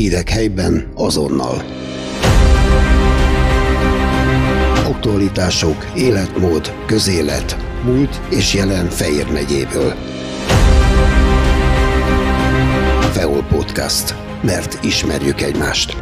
Hírek helyben azonnal. Aktualitások, életmód, közélet, múlt és jelen Fejér megyéből. Feol Podcast. Mert ismerjük egymást.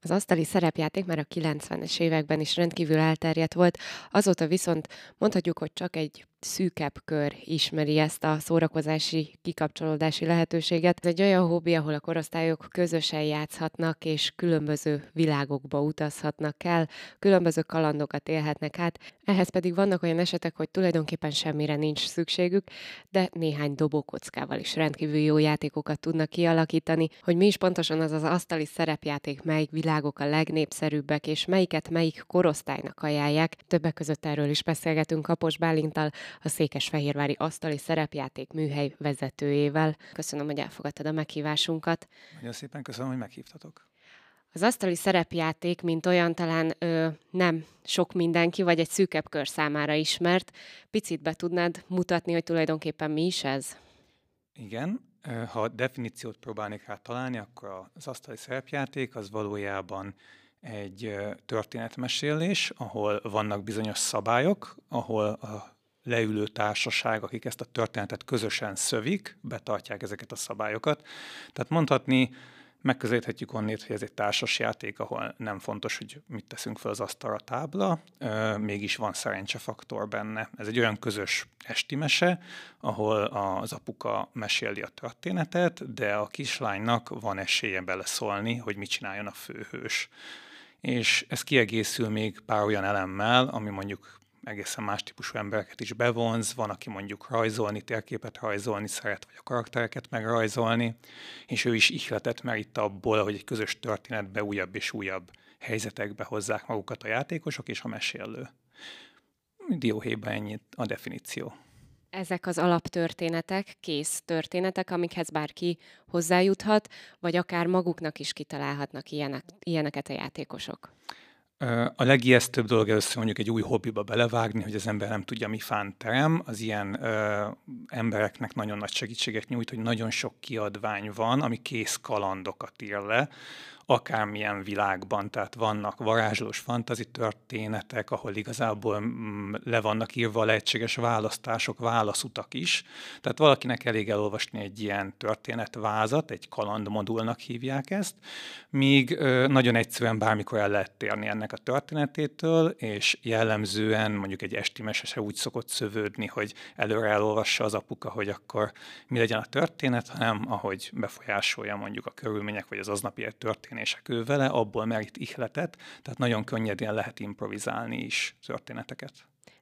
Az asztali szerepjáték már a 90-es években is rendkívül elterjedt volt, azóta viszont mondhatjuk, hogy csak egy szűkebb kör ismeri ezt a szórakozási, kikapcsolódási lehetőséget. Ez egy olyan hobbi, ahol a korosztályok közösen játszhatnak, és különböző világokba utazhatnak el, különböző kalandokat élhetnek át. Ehhez pedig vannak olyan esetek, hogy tulajdonképpen semmire nincs szükségük, de néhány dobókockával is rendkívül jó játékokat tudnak kialakítani, hogy mi is pontosan az az asztali szerepjáték, melyik világok a legnépszerűbbek, és melyiket melyik korosztálynak ajánlják. Többek között erről is beszélgetünk Kapos Bálintal, a Székesfehérvári Asztali Szerepjáték műhely vezetőjével. Köszönöm, hogy elfogadtad a meghívásunkat. Nagyon szépen köszönöm, hogy meghívtatok. Az asztali szerepjáték, mint olyan, talán ö, nem sok mindenki, vagy egy szűkebb kör számára ismert. Picit be tudnád mutatni, hogy tulajdonképpen mi is ez? Igen, ha definíciót próbálnék rá találni, akkor az asztali szerepjáték az valójában egy történetmesélés, ahol vannak bizonyos szabályok, ahol a leülő társaság, akik ezt a történetet közösen szövik, betartják ezeket a szabályokat. Tehát mondhatni, megközelíthetjük onnét, hogy ez egy társas játék, ahol nem fontos, hogy mit teszünk fel az asztalra tábla, mégis van szerencsefaktor benne. Ez egy olyan közös esti mese, ahol az apuka meséli a történetet, de a kislánynak van esélye beleszólni, hogy mit csináljon a főhős. És ez kiegészül még pár olyan elemmel, ami mondjuk egészen más típusú embereket is bevonz, van, aki mondjuk rajzolni, térképet rajzolni szeret, vagy a karaktereket megrajzolni, és ő is ihletet merít abból, hogy egy közös történetbe újabb és újabb helyzetekbe hozzák magukat a játékosok és a mesélő. Dióhéjban ennyit a definíció. Ezek az alaptörténetek, kész történetek, amikhez bárki hozzájuthat, vagy akár maguknak is kitalálhatnak ilyenek, ilyeneket a játékosok. A legijesztőbb dolog először mondjuk egy új hobbiba belevágni, hogy az ember nem tudja, mi fán terem. Az ilyen ö, embereknek nagyon nagy segítséget nyújt, hogy nagyon sok kiadvány van, ami kész kalandokat ír le, akármilyen világban, tehát vannak varázslós fantazi történetek, ahol igazából mm, le vannak írva a lehetséges választások, válaszutak is. Tehát valakinek elég elolvasni egy ilyen történetvázat, egy kalandmodulnak hívják ezt, míg nagyon egyszerűen bármikor el lehet térni ennek a történetétől, és jellemzően mondjuk egy esti mesese úgy szokott szövődni, hogy előre elolvassa az apuka, hogy akkor mi legyen a történet, hanem ahogy befolyásolja mondjuk a körülmények, vagy az aznapi történések ő vele, abból merít ihletet, tehát nagyon könnyedén lehet improvizálni is történeteket.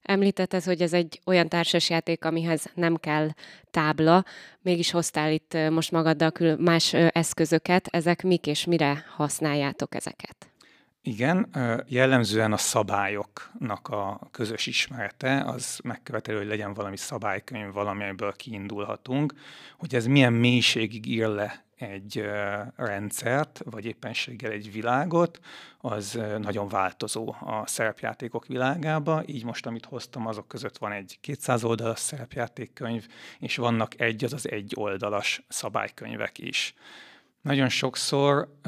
Említetted, hogy ez egy olyan társasjáték, amihez nem kell tábla, mégis hoztál itt most magaddal más eszközöket, ezek mik és mire használjátok ezeket? Igen, jellemzően a szabályoknak a közös ismerete, az megköveteli, hogy legyen valami szabálykönyv, valami, amiből kiindulhatunk, hogy ez milyen mélységig ír le egy rendszert, vagy éppenséggel egy világot, az nagyon változó a szerepjátékok világába. Így most, amit hoztam, azok között van egy 200 oldalas szerepjátékkönyv, és vannak egy, az az egy oldalas szabálykönyvek is. Nagyon sokszor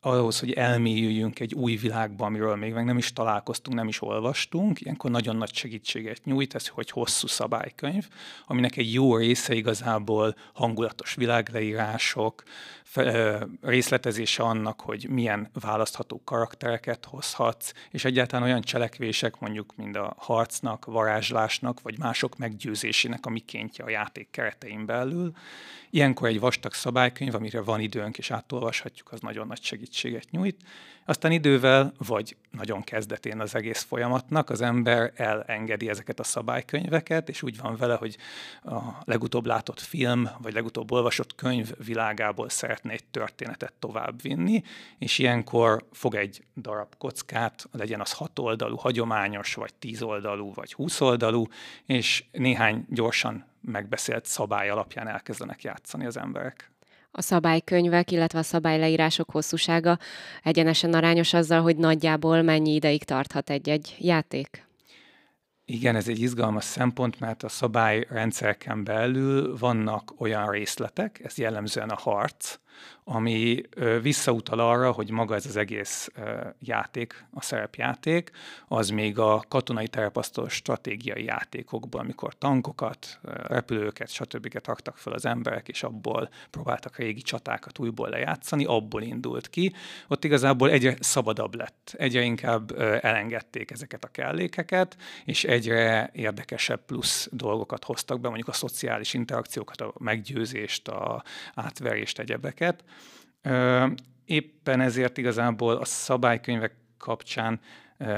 ahhoz, hogy elmélyüljünk egy új világba, amiről még meg nem is találkoztunk, nem is olvastunk, ilyenkor nagyon nagy segítséget nyújt ez, hogy hosszú szabálykönyv, aminek egy jó része igazából hangulatos világleírások, részletezése annak, hogy milyen választható karaktereket hozhatsz, és egyáltalán olyan cselekvések, mondjuk mind a harcnak, varázslásnak, vagy mások meggyőzésének a mikéntje a játék keretein belül. Ilyenkor egy vastag szabálykönyv, amire van időnk és átolvashatjuk, az nagyon nagy segítséget nyújt. Aztán idővel, vagy nagyon kezdetén az egész folyamatnak, az ember elengedi ezeket a szabálykönyveket, és úgy van vele, hogy a legutóbb látott film, vagy legutóbb olvasott könyv világából szeretne egy történetet továbbvinni, és ilyenkor fog egy darab kockát, legyen az hat oldalú, hagyományos, vagy tíz oldalú, vagy húsz oldalú, és néhány gyorsan megbeszélt szabály alapján elkezdenek játszani az emberek a szabálykönyvek, illetve a szabályleírások hosszúsága egyenesen arányos azzal, hogy nagyjából mennyi ideig tarthat egy-egy játék? Igen, ez egy izgalmas szempont, mert a szabályrendszerken belül vannak olyan részletek, ez jellemzően a harc, ami visszautal arra, hogy maga ez az egész játék, a szerepjáték, az még a katonai terepasztó stratégiai játékokból, amikor tankokat, repülőket, stb. raktak fel az emberek, és abból próbáltak régi csatákat újból lejátszani, abból indult ki. Ott igazából egyre szabadabb lett, egyre inkább elengedték ezeket a kellékeket, és egyre érdekesebb plusz dolgokat hoztak be, mondjuk a szociális interakciókat, a meggyőzést, a átverést, egyebeket. Éppen ezért igazából a szabálykönyvek kapcsán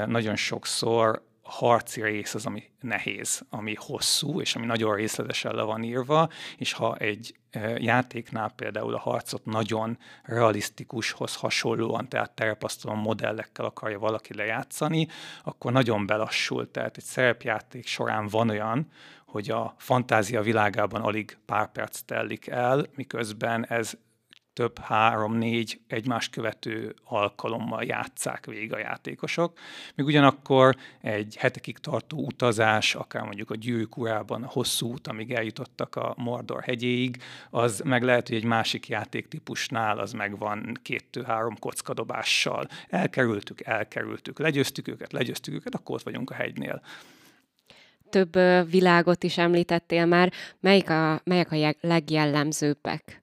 nagyon sokszor harci rész az, ami nehéz, ami hosszú, és ami nagyon részletesen le van írva, és ha egy játéknál például a harcot nagyon realisztikushoz hasonlóan, tehát terepasztalon modellekkel akarja valaki lejátszani, akkor nagyon belassul. Tehát egy szerepjáték során van olyan, hogy a fantázia világában alig pár perc telik el, miközben ez több három-négy egymást követő alkalommal játszák végig a játékosok. Még ugyanakkor egy hetekig tartó utazás, akár mondjuk a gyűrűk urában a hosszú út, amíg eljutottak a Mordor hegyéig, az meg lehet, hogy egy másik játéktípusnál az megvan két-három kockadobással. Elkerültük, elkerültük, legyőztük őket, legyőztük őket, akkor ott vagyunk a hegynél több világot is említettél már. Melyik a, melyek a legjellemzőbbek?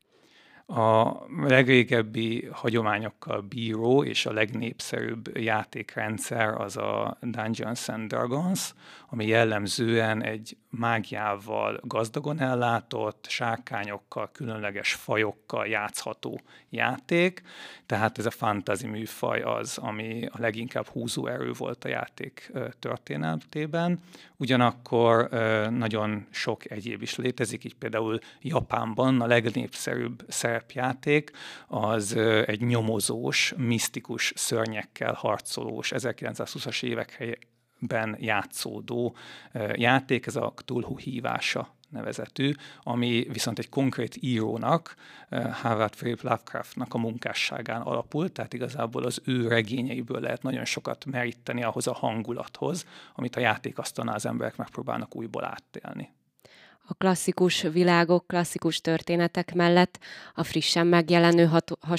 A legrégebbi hagyományokkal bíró és a legnépszerűbb játékrendszer az a Dungeons and Dragons, ami jellemzően egy mágiával gazdagon ellátott, sárkányokkal, különleges fajokkal játszható játék, tehát ez a fantasy műfaj az, ami a leginkább húzó erő volt a játék történetében. Ugyanakkor nagyon sok egyéb is létezik, így például Japánban a legnépszerűbb szerepjáték az egy nyomozós, misztikus szörnyekkel harcolós 1920-as évek ben játszódó játék, ez a Cthulhu hívása nevezetű, ami viszont egy konkrét írónak, Howard Philip Lovecraftnak a munkásságán alapul, tehát igazából az ő regényeiből lehet nagyon sokat meríteni ahhoz a hangulathoz, amit a játékasztalnál az emberek megpróbálnak újból áttélni a klasszikus világok, klasszikus történetek mellett a frissen megjelenő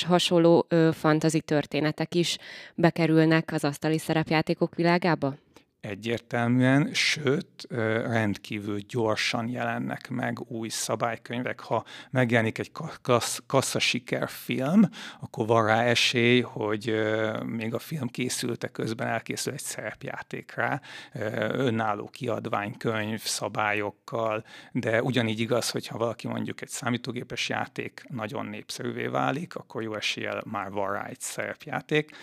hasonló ö, fantazi történetek is bekerülnek az asztali szerepjátékok világába? Egyértelműen, sőt, rendkívül gyorsan jelennek meg új szabálykönyvek. Ha megjelenik egy kassz, kassza film, akkor van rá esély, hogy még a film készülte közben elkészül egy szerepjáték rá, önálló kiadványkönyv, szabályokkal, de ugyanígy igaz, hogyha valaki mondjuk egy számítógépes játék nagyon népszerűvé válik, akkor jó eséllyel már van rá egy szerepjáték.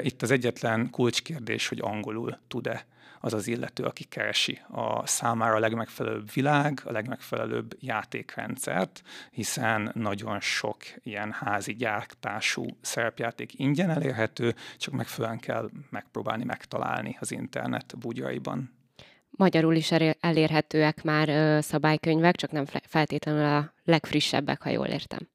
Itt az egyetlen kulcskérdés, hogy angolul tud-e az az illető, aki keresi a számára a legmegfelelőbb világ, a legmegfelelőbb játékrendszert, hiszen nagyon sok ilyen házi gyártású szerepjáték ingyen elérhető, csak megfelelően kell megpróbálni megtalálni az internet bugyraiban. Magyarul is elérhetőek már szabálykönyvek, csak nem feltétlenül a legfrissebbek, ha jól értem.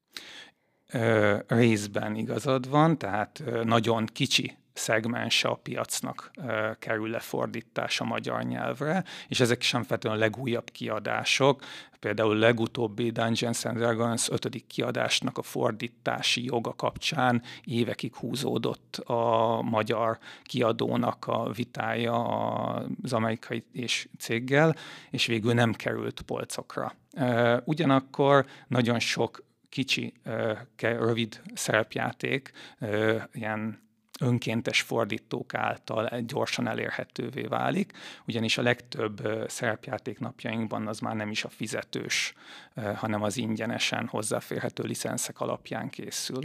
Részben igazad van, tehát nagyon kicsi szegmense a piacnak kerül lefordítás a magyar nyelvre, és ezek sem feltétlenül a legújabb kiadások. Például legutóbbi Dungeons and Dragons ötödik kiadásnak a fordítási joga kapcsán évekig húzódott a magyar kiadónak a vitája az amerikai és céggel, és végül nem került polcokra. Ugyanakkor nagyon sok kicsi, rövid szerepjáték, ilyen önkéntes fordítók által gyorsan elérhetővé válik, ugyanis a legtöbb szerepjáték napjainkban az már nem is a fizetős, hanem az ingyenesen hozzáférhető licenszek alapján készül.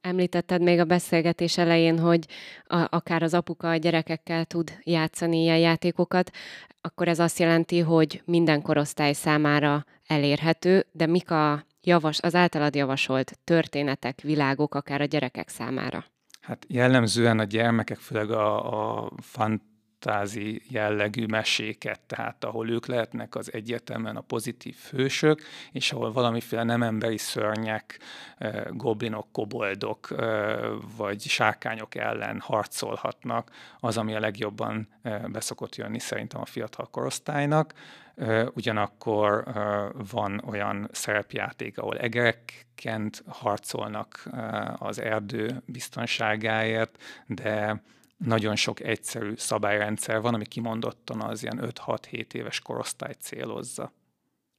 Említetted még a beszélgetés elején, hogy a, akár az apuka a gyerekekkel tud játszani ilyen játékokat, akkor ez azt jelenti, hogy minden korosztály számára elérhető, de mik a javas, az általad javasolt történetek, világok akár a gyerekek számára? Hát jellemzően a gyermekek, főleg a, a extázi jellegű meséket, tehát ahol ők lehetnek az egyértelműen a pozitív hősök, és ahol valamiféle nem emberi szörnyek, goblinok, koboldok vagy sárkányok ellen harcolhatnak, az, ami a legjobban beszokott jönni szerintem a fiatal korosztálynak. Ugyanakkor van olyan szerepjáték, ahol egerekkent harcolnak az erdő biztonságáért, de nagyon sok egyszerű szabályrendszer van, ami kimondottan az ilyen 5-6-7 éves korosztályt célozza.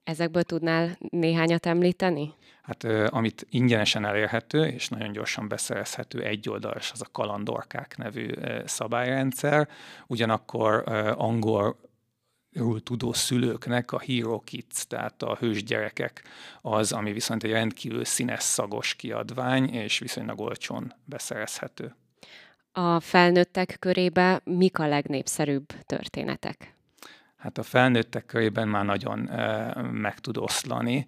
Ezekből tudnál néhányat említeni? Hát amit ingyenesen elérhető és nagyon gyorsan beszerezhető egy oldalas, az a Kalandorkák nevű szabályrendszer. Ugyanakkor angol tudó szülőknek a Hero Kids, tehát a hős gyerekek az, ami viszont egy rendkívül színes, szagos kiadvány, és viszonylag olcsón beszerezhető. A felnőttek körébe mik a legnépszerűbb történetek? Hát a felnőttek körében már nagyon meg tud oszlani,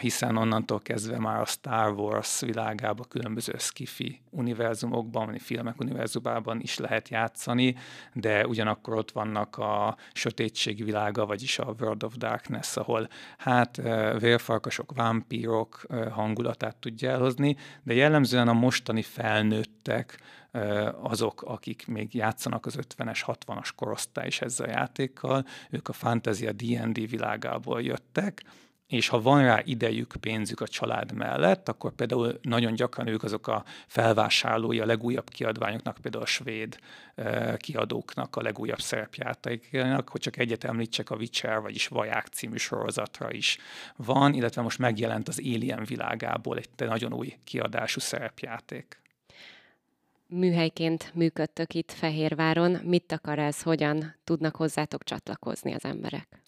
hiszen onnantól kezdve már a Star Wars világában, különböző skifi univerzumokban, filmek univerzumában is lehet játszani, de ugyanakkor ott vannak a sötétség világa, vagyis a World of Darkness, ahol hát vérfarkasok, vámpírok hangulatát tudja elhozni, de jellemzően a mostani felnőttek, azok, akik még játszanak az 50-es, 60-as korosztály is ezzel a játékkal, ők a Fantasia D&D világából jöttek, és ha van rá idejük, pénzük a család mellett, akkor például nagyon gyakran ők azok a felvásárlói a legújabb kiadványoknak, például a svéd kiadóknak a legújabb szerepjátéknak, hogy csak egyet említsek, a Witcher, vagyis Vaják című sorozatra is van, illetve most megjelent az Alien világából egy nagyon új kiadású szerepjáték műhelyként működtök itt Fehérváron. Mit akar ez, hogyan tudnak hozzátok csatlakozni az emberek?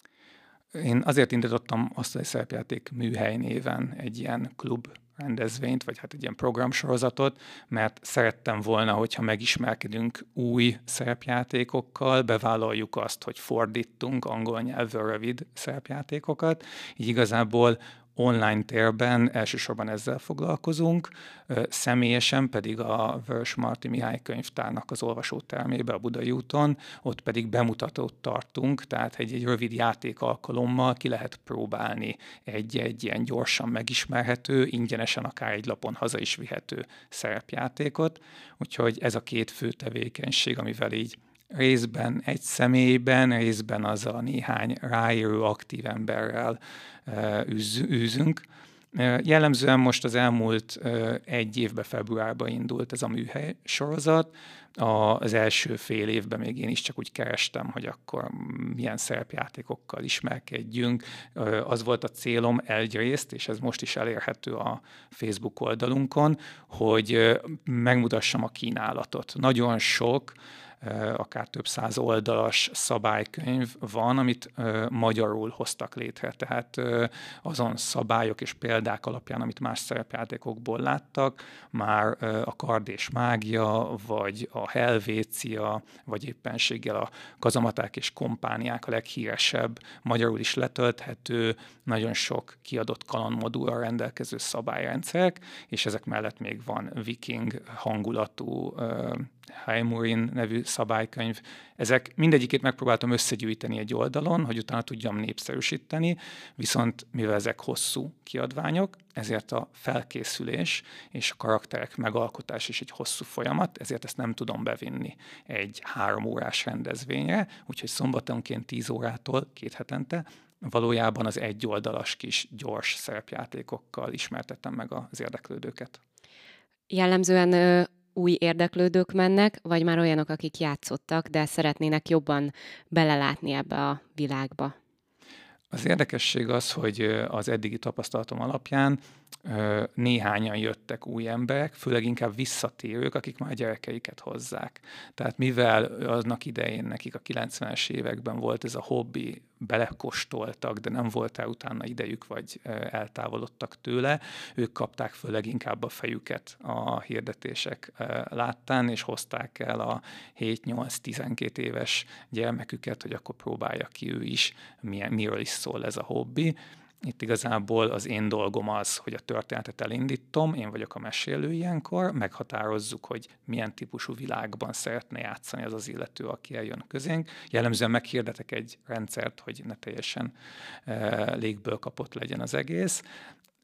Én azért indítottam azt a szerepjáték műhely néven egy ilyen klub rendezvényt, vagy hát egy ilyen programsorozatot, mert szerettem volna, hogyha megismerkedünk új szerepjátékokkal, bevállaljuk azt, hogy fordítunk angol nyelvű rövid szerepjátékokat, így igazából online térben elsősorban ezzel foglalkozunk, személyesen pedig a Vörös Marti Mihály könyvtárnak az olvasótermébe a Budai úton, ott pedig bemutatót tartunk, tehát egy, egy rövid játék alkalommal ki lehet próbálni egy-egy ilyen gyorsan megismerhető, ingyenesen akár egy lapon haza is vihető szerepjátékot, úgyhogy ez a két fő tevékenység, amivel így részben egy személyben, részben az a néhány ráérő aktív emberrel űzünk. Jellemzően most az elmúlt egy évben, februárban indult ez a műhely sorozat. Az első fél évben még én is csak úgy kerestem, hogy akkor milyen szerepjátékokkal ismerkedjünk. Az volt a célom egyrészt, és ez most is elérhető a Facebook oldalunkon, hogy megmutassam a kínálatot. Nagyon sok akár több száz oldalas szabálykönyv van, amit magyarul hoztak létre. Tehát azon szabályok és példák alapján, amit más szerepjátékokból láttak, már a kard és mágia, vagy a helvécia, vagy éppenséggel a kazamaták és kompániák a leghíresebb, magyarul is letölthető, nagyon sok kiadott kalandmodulra rendelkező szabályrendszerek, és ezek mellett még van viking hangulatú Heimurin nevű szabálykönyv. Ezek mindegyikét megpróbáltam összegyűjteni egy oldalon, hogy utána tudjam népszerűsíteni, viszont mivel ezek hosszú kiadványok, ezért a felkészülés és a karakterek megalkotás is egy hosszú folyamat, ezért ezt nem tudom bevinni egy három órás rendezvényre, úgyhogy szombatonként 10 órától két hetente valójában az egy oldalas kis gyors szerepjátékokkal ismertettem meg az érdeklődőket. Jellemzően új érdeklődők mennek, vagy már olyanok, akik játszottak, de szeretnének jobban belelátni ebbe a világba? Az érdekesség az, hogy az eddigi tapasztalatom alapján néhányan jöttek új emberek, főleg inkább visszatérők, akik már gyerekeiket hozzák. Tehát mivel aznak idején nekik a 90-es években volt ez a hobbi, belekostoltak, de nem volt el utána idejük, vagy eltávolodtak tőle, ők kapták föl leginkább a fejüket a hirdetések láttán, és hozták el a 7-8-12 éves gyermeküket, hogy akkor próbálja ki ő is, milyen, miről is szól ez a hobbi Itt igazából az én dolgom az, hogy a történetet elindítom, én vagyok a mesélő ilyenkor, meghatározzuk, hogy milyen típusú világban szeretne játszani az az illető, aki eljön közénk. Jellemzően meghirdetek egy rendszert, hogy ne teljesen e, légből kapott legyen az egész,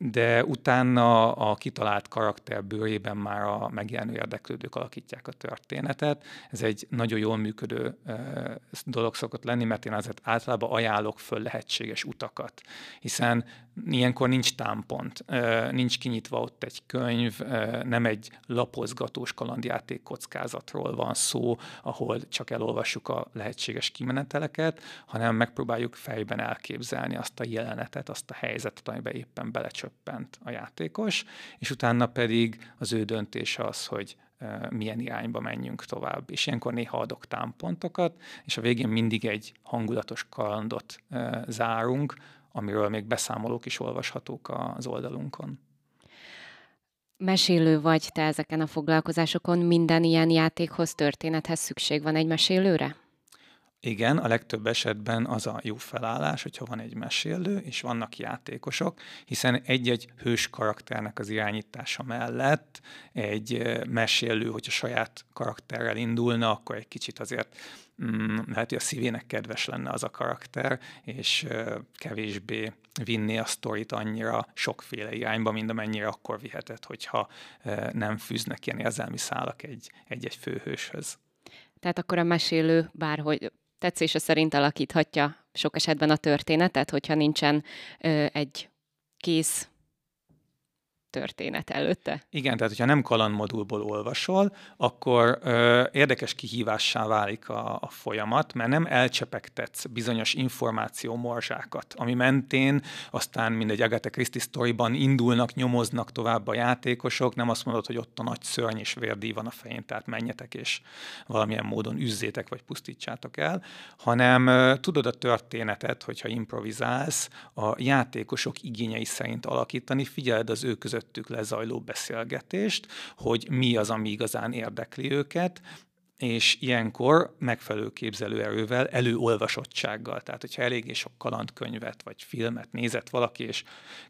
de utána a kitalált karakter bőrében már a megjelenő érdeklődők alakítják a történetet. Ez egy nagyon jól működő dolog szokott lenni, mert én azért általában ajánlok föl lehetséges utakat, hiszen ilyenkor nincs támpont, nincs kinyitva ott egy könyv, nem egy lapozgatós kalandjáték kockázatról van szó, ahol csak elolvassuk a lehetséges kimeneteleket, hanem megpróbáljuk fejben elképzelni azt a jelenetet, azt a helyzetet, amiben éppen belecsöppent a játékos, és utána pedig az ő döntése az, hogy milyen irányba menjünk tovább. És ilyenkor néha adok támpontokat, és a végén mindig egy hangulatos kalandot zárunk, amiről még beszámolók is olvashatók az oldalunkon. Mesélő vagy te ezeken a foglalkozásokon, minden ilyen játékhoz, történethez szükség van egy mesélőre? Igen, a legtöbb esetben az a jó felállás, hogyha van egy mesélő, és vannak játékosok, hiszen egy-egy hős karakternek az irányítása mellett egy mesélő, hogyha saját karakterrel indulna, akkor egy kicsit azért mm, lehet, hogy a szívének kedves lenne az a karakter, és kevésbé vinni a sztorit annyira sokféle irányba, mint amennyire akkor vihetett, hogyha nem fűznek ilyen érzelmi szálak egy-egy főhőshöz. Tehát akkor a mesélő bárhogy tetszése szerint alakíthatja sok esetben a történetet, hogyha nincsen ö, egy kész történet előtte. Igen, tehát hogyha nem kalandmodulból olvasol, akkor ö, érdekes kihívássá válik a, a folyamat, mert nem elcsepegtetsz bizonyos információ morzsákat, ami mentén aztán mindegy Agatha Christie sztoriban indulnak, nyomoznak tovább a játékosok, nem azt mondod, hogy ott a nagy szörny és vérdíj van a fején, tehát menjetek és valamilyen módon üzzétek vagy pusztítsátok el, hanem ö, tudod a történetet, hogyha improvizálsz, a játékosok igényei szerint alakítani, figyeled az ő között közöttük lezajló beszélgetést, hogy mi az, ami igazán érdekli őket, és ilyenkor megfelelő képzelőerővel, előolvasottsággal, tehát hogyha eléggé sok kalandkönyvet vagy filmet nézett valaki, és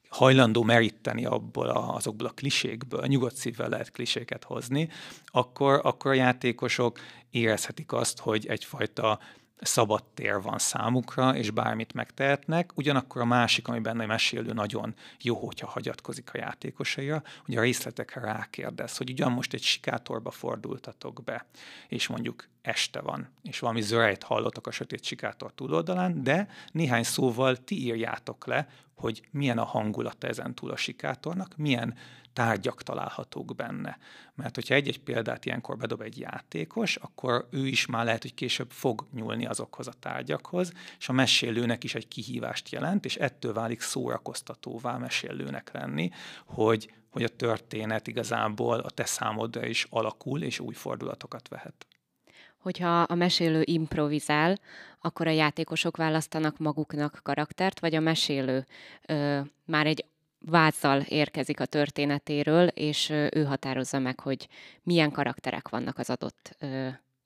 hajlandó meríteni abból a, azokból a klisékből, nyugodt szívvel lehet kliséket hozni, akkor, akkor a játékosok érezhetik azt, hogy egyfajta szabad tér van számukra, és bármit megtehetnek. Ugyanakkor a másik, ami benne mesélő nagyon jó, hogyha hagyatkozik a játékosaira, hogy a részletekre rákérdez, hogy ugyan most egy sikátorba fordultatok be, és mondjuk este van, és valami zörejt hallottak a sötét sikátor túloldalán, de néhány szóval ti írjátok le, hogy milyen a hangulata ezen túl a sikátornak, milyen tárgyak találhatók benne. Mert hogyha egy-egy példát ilyenkor bedob egy játékos, akkor ő is már lehet, hogy később fog nyúlni azokhoz a tárgyakhoz, és a mesélőnek is egy kihívást jelent, és ettől válik szórakoztatóvá mesélőnek lenni, hogy, hogy a történet igazából a te számodra is alakul, és új fordulatokat vehet hogyha a mesélő improvizál, akkor a játékosok választanak maguknak karaktert, vagy a mesélő ö, már egy vázzal érkezik a történetéről, és ő határozza meg, hogy milyen karakterek vannak az adott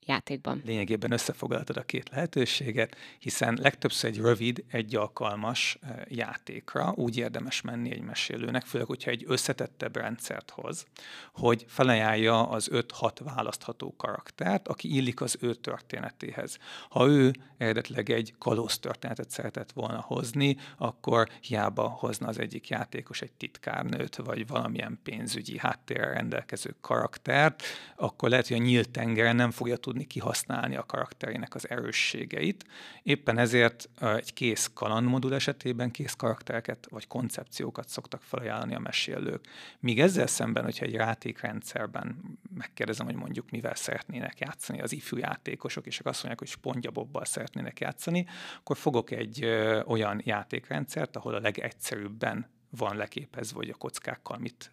játékban. Lényegében összefoglaltad a két lehetőséget, hiszen legtöbbször egy rövid, egy alkalmas játékra úgy érdemes menni egy mesélőnek, főleg, hogyha egy összetettebb rendszert hoz, hogy felajánlja az 5-6 választható karaktert, aki illik az ő történetéhez. Ha ő eredetileg egy kalóz történetet szeretett volna hozni, akkor hiába hozna az egyik játékos egy titkárnőt, vagy valamilyen pénzügyi háttérrel rendelkező karaktert, akkor lehet, hogy a nyílt tengeren nem fogja tudni tudni kihasználni a karakterének az erősségeit. Éppen ezért egy kész kalandmodul esetében kész karaktereket vagy koncepciókat szoktak felajánlani a mesélők. Míg ezzel szemben, hogyha egy játékrendszerben megkérdezem, hogy mondjuk mivel szeretnének játszani az ifjú játékosok, és azt mondják, hogy spontjabobbal szeretnének játszani, akkor fogok egy olyan játékrendszert, ahol a legegyszerűbben van leképezve, hogy a kockákkal mit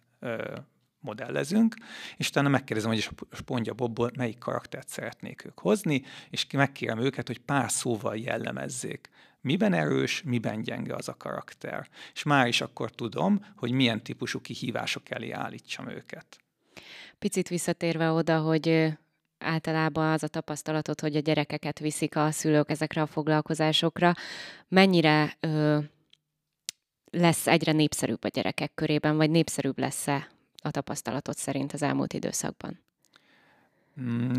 modellezünk, és utána megkérdezem, hogy a Spontja Bobból melyik karaktert szeretnék ők hozni, és megkérem őket, hogy pár szóval jellemezzék, miben erős, miben gyenge az a karakter. És már is akkor tudom, hogy milyen típusú kihívások elé állítsam őket. Picit visszatérve oda, hogy általában az a tapasztalatot, hogy a gyerekeket viszik a szülők ezekre a foglalkozásokra, mennyire ö, lesz egyre népszerűbb a gyerekek körében, vagy népszerűbb lesz-e a tapasztalatot szerint az elmúlt időszakban? Mm,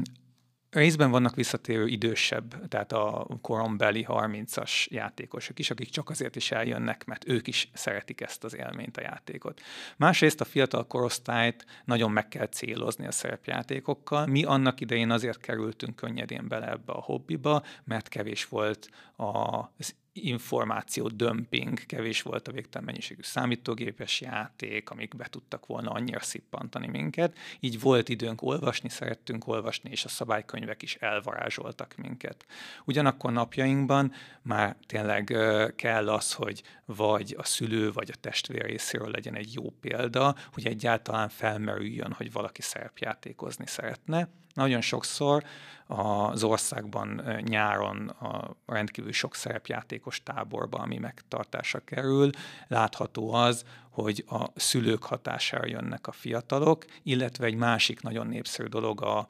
Részben vannak visszatérő idősebb, tehát a korombeli 30-as játékosok is, akik csak azért is eljönnek, mert ők is szeretik ezt az élményt, a játékot. Másrészt a fiatal korosztályt nagyon meg kell célozni a szerepjátékokkal. Mi annak idején azért kerültünk könnyedén bele ebbe a hobbiba, mert kevés volt az információ dömping, kevés volt a végtelen mennyiségű számítógépes játék, amik be tudtak volna annyira szippantani minket. Így volt időnk olvasni, szerettünk olvasni, és a szabálykönyvek is elvarázsoltak minket. Ugyanakkor napjainkban már tényleg kell az, hogy vagy a szülő, vagy a testvér részéről legyen egy jó példa, hogy egyáltalán felmerüljön, hogy valaki szerepjátékozni szeretne. Nagyon sokszor az országban nyáron a rendkívül sok szerepjátékos táborban, ami megtartásra kerül, látható az, hogy a szülők hatására jönnek a fiatalok, illetve egy másik nagyon népszerű dolog a,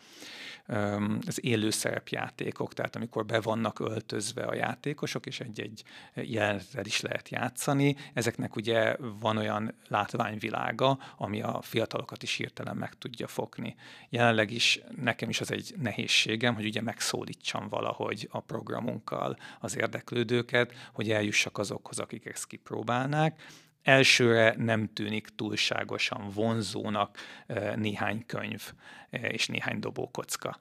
az élő szerepjátékok, tehát amikor be vannak öltözve a játékosok, és egy-egy jelenetet is lehet játszani. Ezeknek ugye van olyan látványvilága, ami a fiatalokat is hirtelen meg tudja fogni. Jelenleg is nekem is az egy nehézségem, hogy ugye megszólítsam valahogy a programunkkal az érdeklődőket, hogy eljussak azokhoz, akik ezt kipróbálnák elsőre nem tűnik túlságosan vonzónak néhány könyv és néhány dobókocka.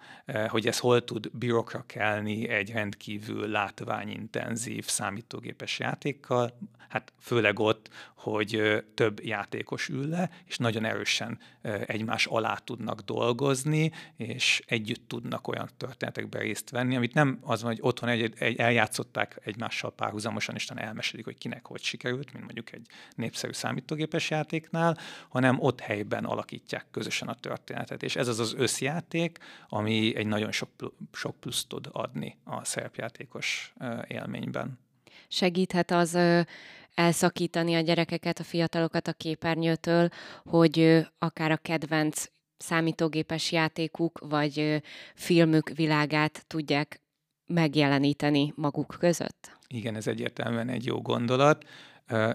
Hogy ez hol tud birokra kelni egy rendkívül látványintenzív számítógépes játékkal, hát főleg ott, hogy több játékos ül le, és nagyon erősen egymás alá tudnak dolgozni, és együtt tudnak olyan történetekben részt venni, amit nem az van, hogy otthon egy, egy, eljátszották egymással párhuzamosan, és elmesélik, hogy kinek hogy sikerült, mint mondjuk egy népszerű számítógépes játéknál, hanem ott helyben alakítják közösen a történetet. És ez az az összjáték, ami egy nagyon sok, sok pluszt tud adni a szerepjátékos élményben. Segíthet az elszakítani a gyerekeket, a fiatalokat a képernyőtől, hogy akár a kedvenc számítógépes játékuk vagy filmük világát tudják megjeleníteni maguk között? Igen, ez egyértelműen egy jó gondolat.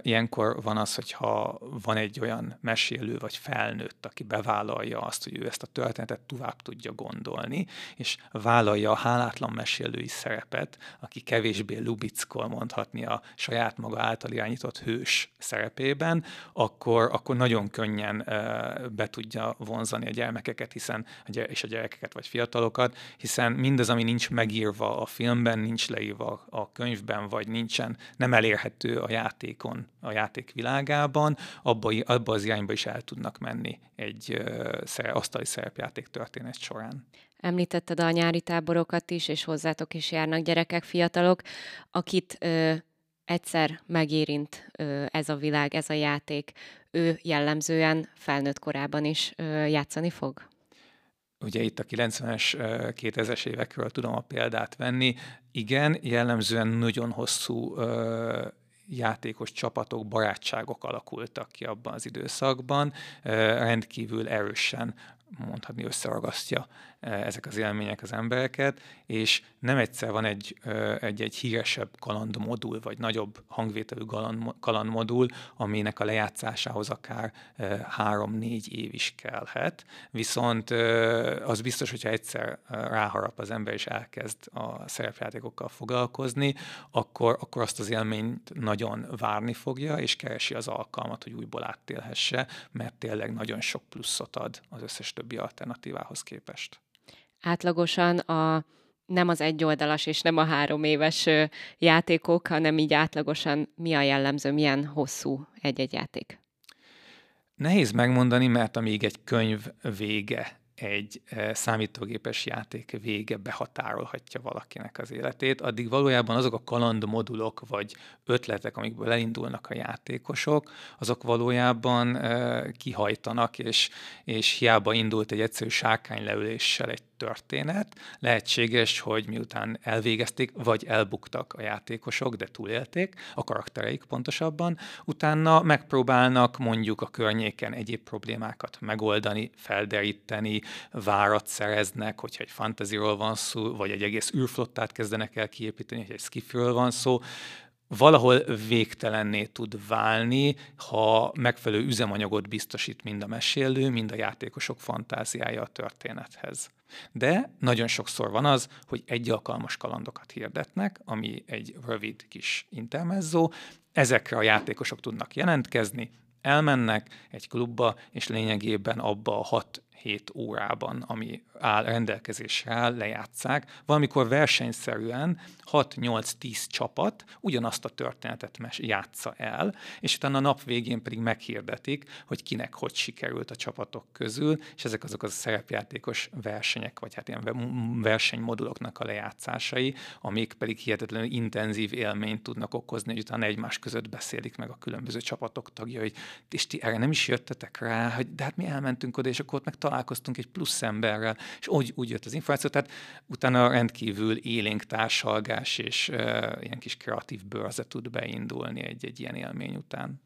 Ilyenkor van az, hogyha van egy olyan mesélő vagy felnőtt, aki bevállalja azt, hogy ő ezt a történetet tovább tudja gondolni, és vállalja a hálátlan mesélői szerepet, aki kevésbé lubickol mondhatni a saját maga által irányított hős szerepében, akkor, akkor nagyon könnyen be tudja vonzani a gyermekeket, hiszen, és a gyerekeket vagy fiatalokat, hiszen mindaz, ami nincs megírva a filmben, nincs leírva a könyvben, vagy nincsen, nem elérhető a játékon, játékon, a játék világában, abba, abba az irányba is el tudnak menni egy uh, asztali szerepjáték történet során. Említetted a nyári táborokat is, és hozzátok is járnak gyerekek, fiatalok, akit ö, egyszer megérint ö, ez a világ, ez a játék, ő jellemzően felnőtt korában is ö, játszani fog? ugye itt a 90-es, 2000-es évekről tudom a példát venni. Igen, jellemzően nagyon hosszú játékos csapatok, barátságok alakultak ki abban az időszakban, rendkívül erősen mondhatni összeragasztja ezek az élmények az embereket, és nem egyszer van egy, egy, egy híresebb kalandmodul, vagy nagyobb hangvételű kalandmodul, aminek a lejátszásához akár három-négy év is kellhet. Viszont az biztos, hogyha egyszer ráharap az ember, és elkezd a szerepjátékokkal foglalkozni, akkor, akkor azt az élményt nagyon várni fogja, és keresi az alkalmat, hogy újból áttélhesse, mert tényleg nagyon sok pluszot ad az összes többi alternatívához képest. Átlagosan a nem az egyoldalas és nem a három éves játékok, hanem így átlagosan mi a jellemző, milyen hosszú egy-egy játék? Nehéz megmondani, mert amíg egy könyv vége egy számítógépes játék vége behatárolhatja valakinek az életét, addig valójában azok a kalandmodulok vagy ötletek, amikből elindulnak a játékosok, azok valójában kihajtanak, és, és hiába indult egy egyszerű sárkányleüléssel egy történet. Lehetséges, hogy miután elvégezték, vagy elbuktak a játékosok, de túlélték, a karaktereik pontosabban, utána megpróbálnak mondjuk a környéken egyéb problémákat megoldani, felderíteni, várat szereznek, hogyha egy fantasyról van szó, vagy egy egész űrflottát kezdenek el kiépíteni, hogy egy skifről van szó, valahol végtelenné tud válni, ha megfelelő üzemanyagot biztosít mind a mesélő, mind a játékosok fantáziája a történethez. De nagyon sokszor van az, hogy egy alkalmas kalandokat hirdetnek, ami egy rövid kis intermezzó, ezekre a játékosok tudnak jelentkezni, elmennek egy klubba, és lényegében abba a hat 7 órában, ami áll rendelkezésre áll, lejátszák. Valamikor versenyszerűen 6-8-10 csapat ugyanazt a történetet játsza el, és utána a nap végén pedig meghirdetik, hogy kinek hogy sikerült a csapatok közül, és ezek azok az a szerepjátékos versenyek, vagy hát ilyen versenymoduloknak a lejátszásai, amik pedig hihetetlenül intenzív élményt tudnak okozni, hogy utána egymás között beszélik meg a különböző csapatok tagja, hogy és ti erre nem is jöttetek rá, hogy de hát mi elmentünk oda, és akkor ott meg találkoztunk egy plusz emberrel, és úgy, úgy jött az információ, tehát utána rendkívül élénk társalgás és uh, ilyen kis kreatív bőrze tud beindulni egy, egy ilyen élmény után.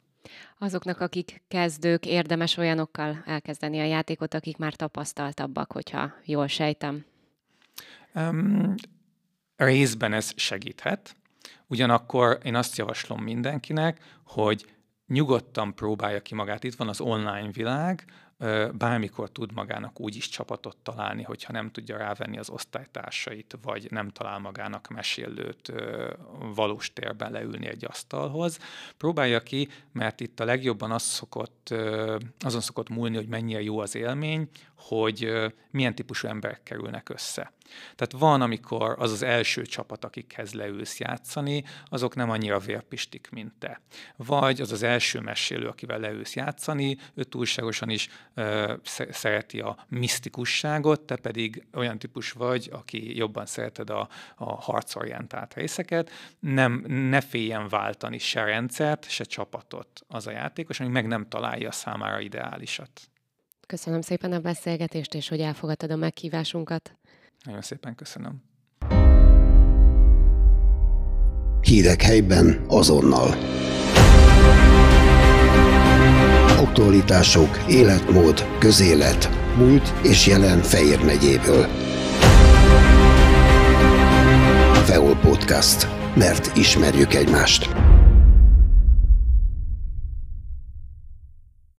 Azoknak, akik kezdők, érdemes olyanokkal elkezdeni a játékot, akik már tapasztaltabbak, hogyha jól sejtem? Um, részben ez segíthet, ugyanakkor én azt javaslom mindenkinek, hogy nyugodtan próbálja ki magát. Itt van az online világ, bármikor tud magának úgy is csapatot találni, hogyha nem tudja rávenni az osztálytársait, vagy nem talál magának mesélőt valós térben leülni egy asztalhoz. Próbálja ki, mert itt a legjobban az szokott, azon szokott múlni, hogy mennyire jó az élmény, hogy milyen típusú emberek kerülnek össze. Tehát van, amikor az az első csapat, akikhez leülsz játszani, azok nem annyira vérpistik, mint te. Vagy az az első mesélő, akivel leülsz játszani, ő túlságosan is ö, szereti a misztikusságot, te pedig olyan típus vagy, aki jobban szereted a, a harcorientált részeket. Nem, ne féljen váltani se rendszert, se csapatot az a játékos, ami meg nem találja számára ideálisat. Köszönöm szépen a beszélgetést, és hogy elfogadtad a meghívásunkat. Nagyon szépen köszönöm. Hírek helyben azonnal. Aktualitások, életmód, közélet, múlt és jelen Fejér megyéből. Feol Podcast. Mert ismerjük egymást.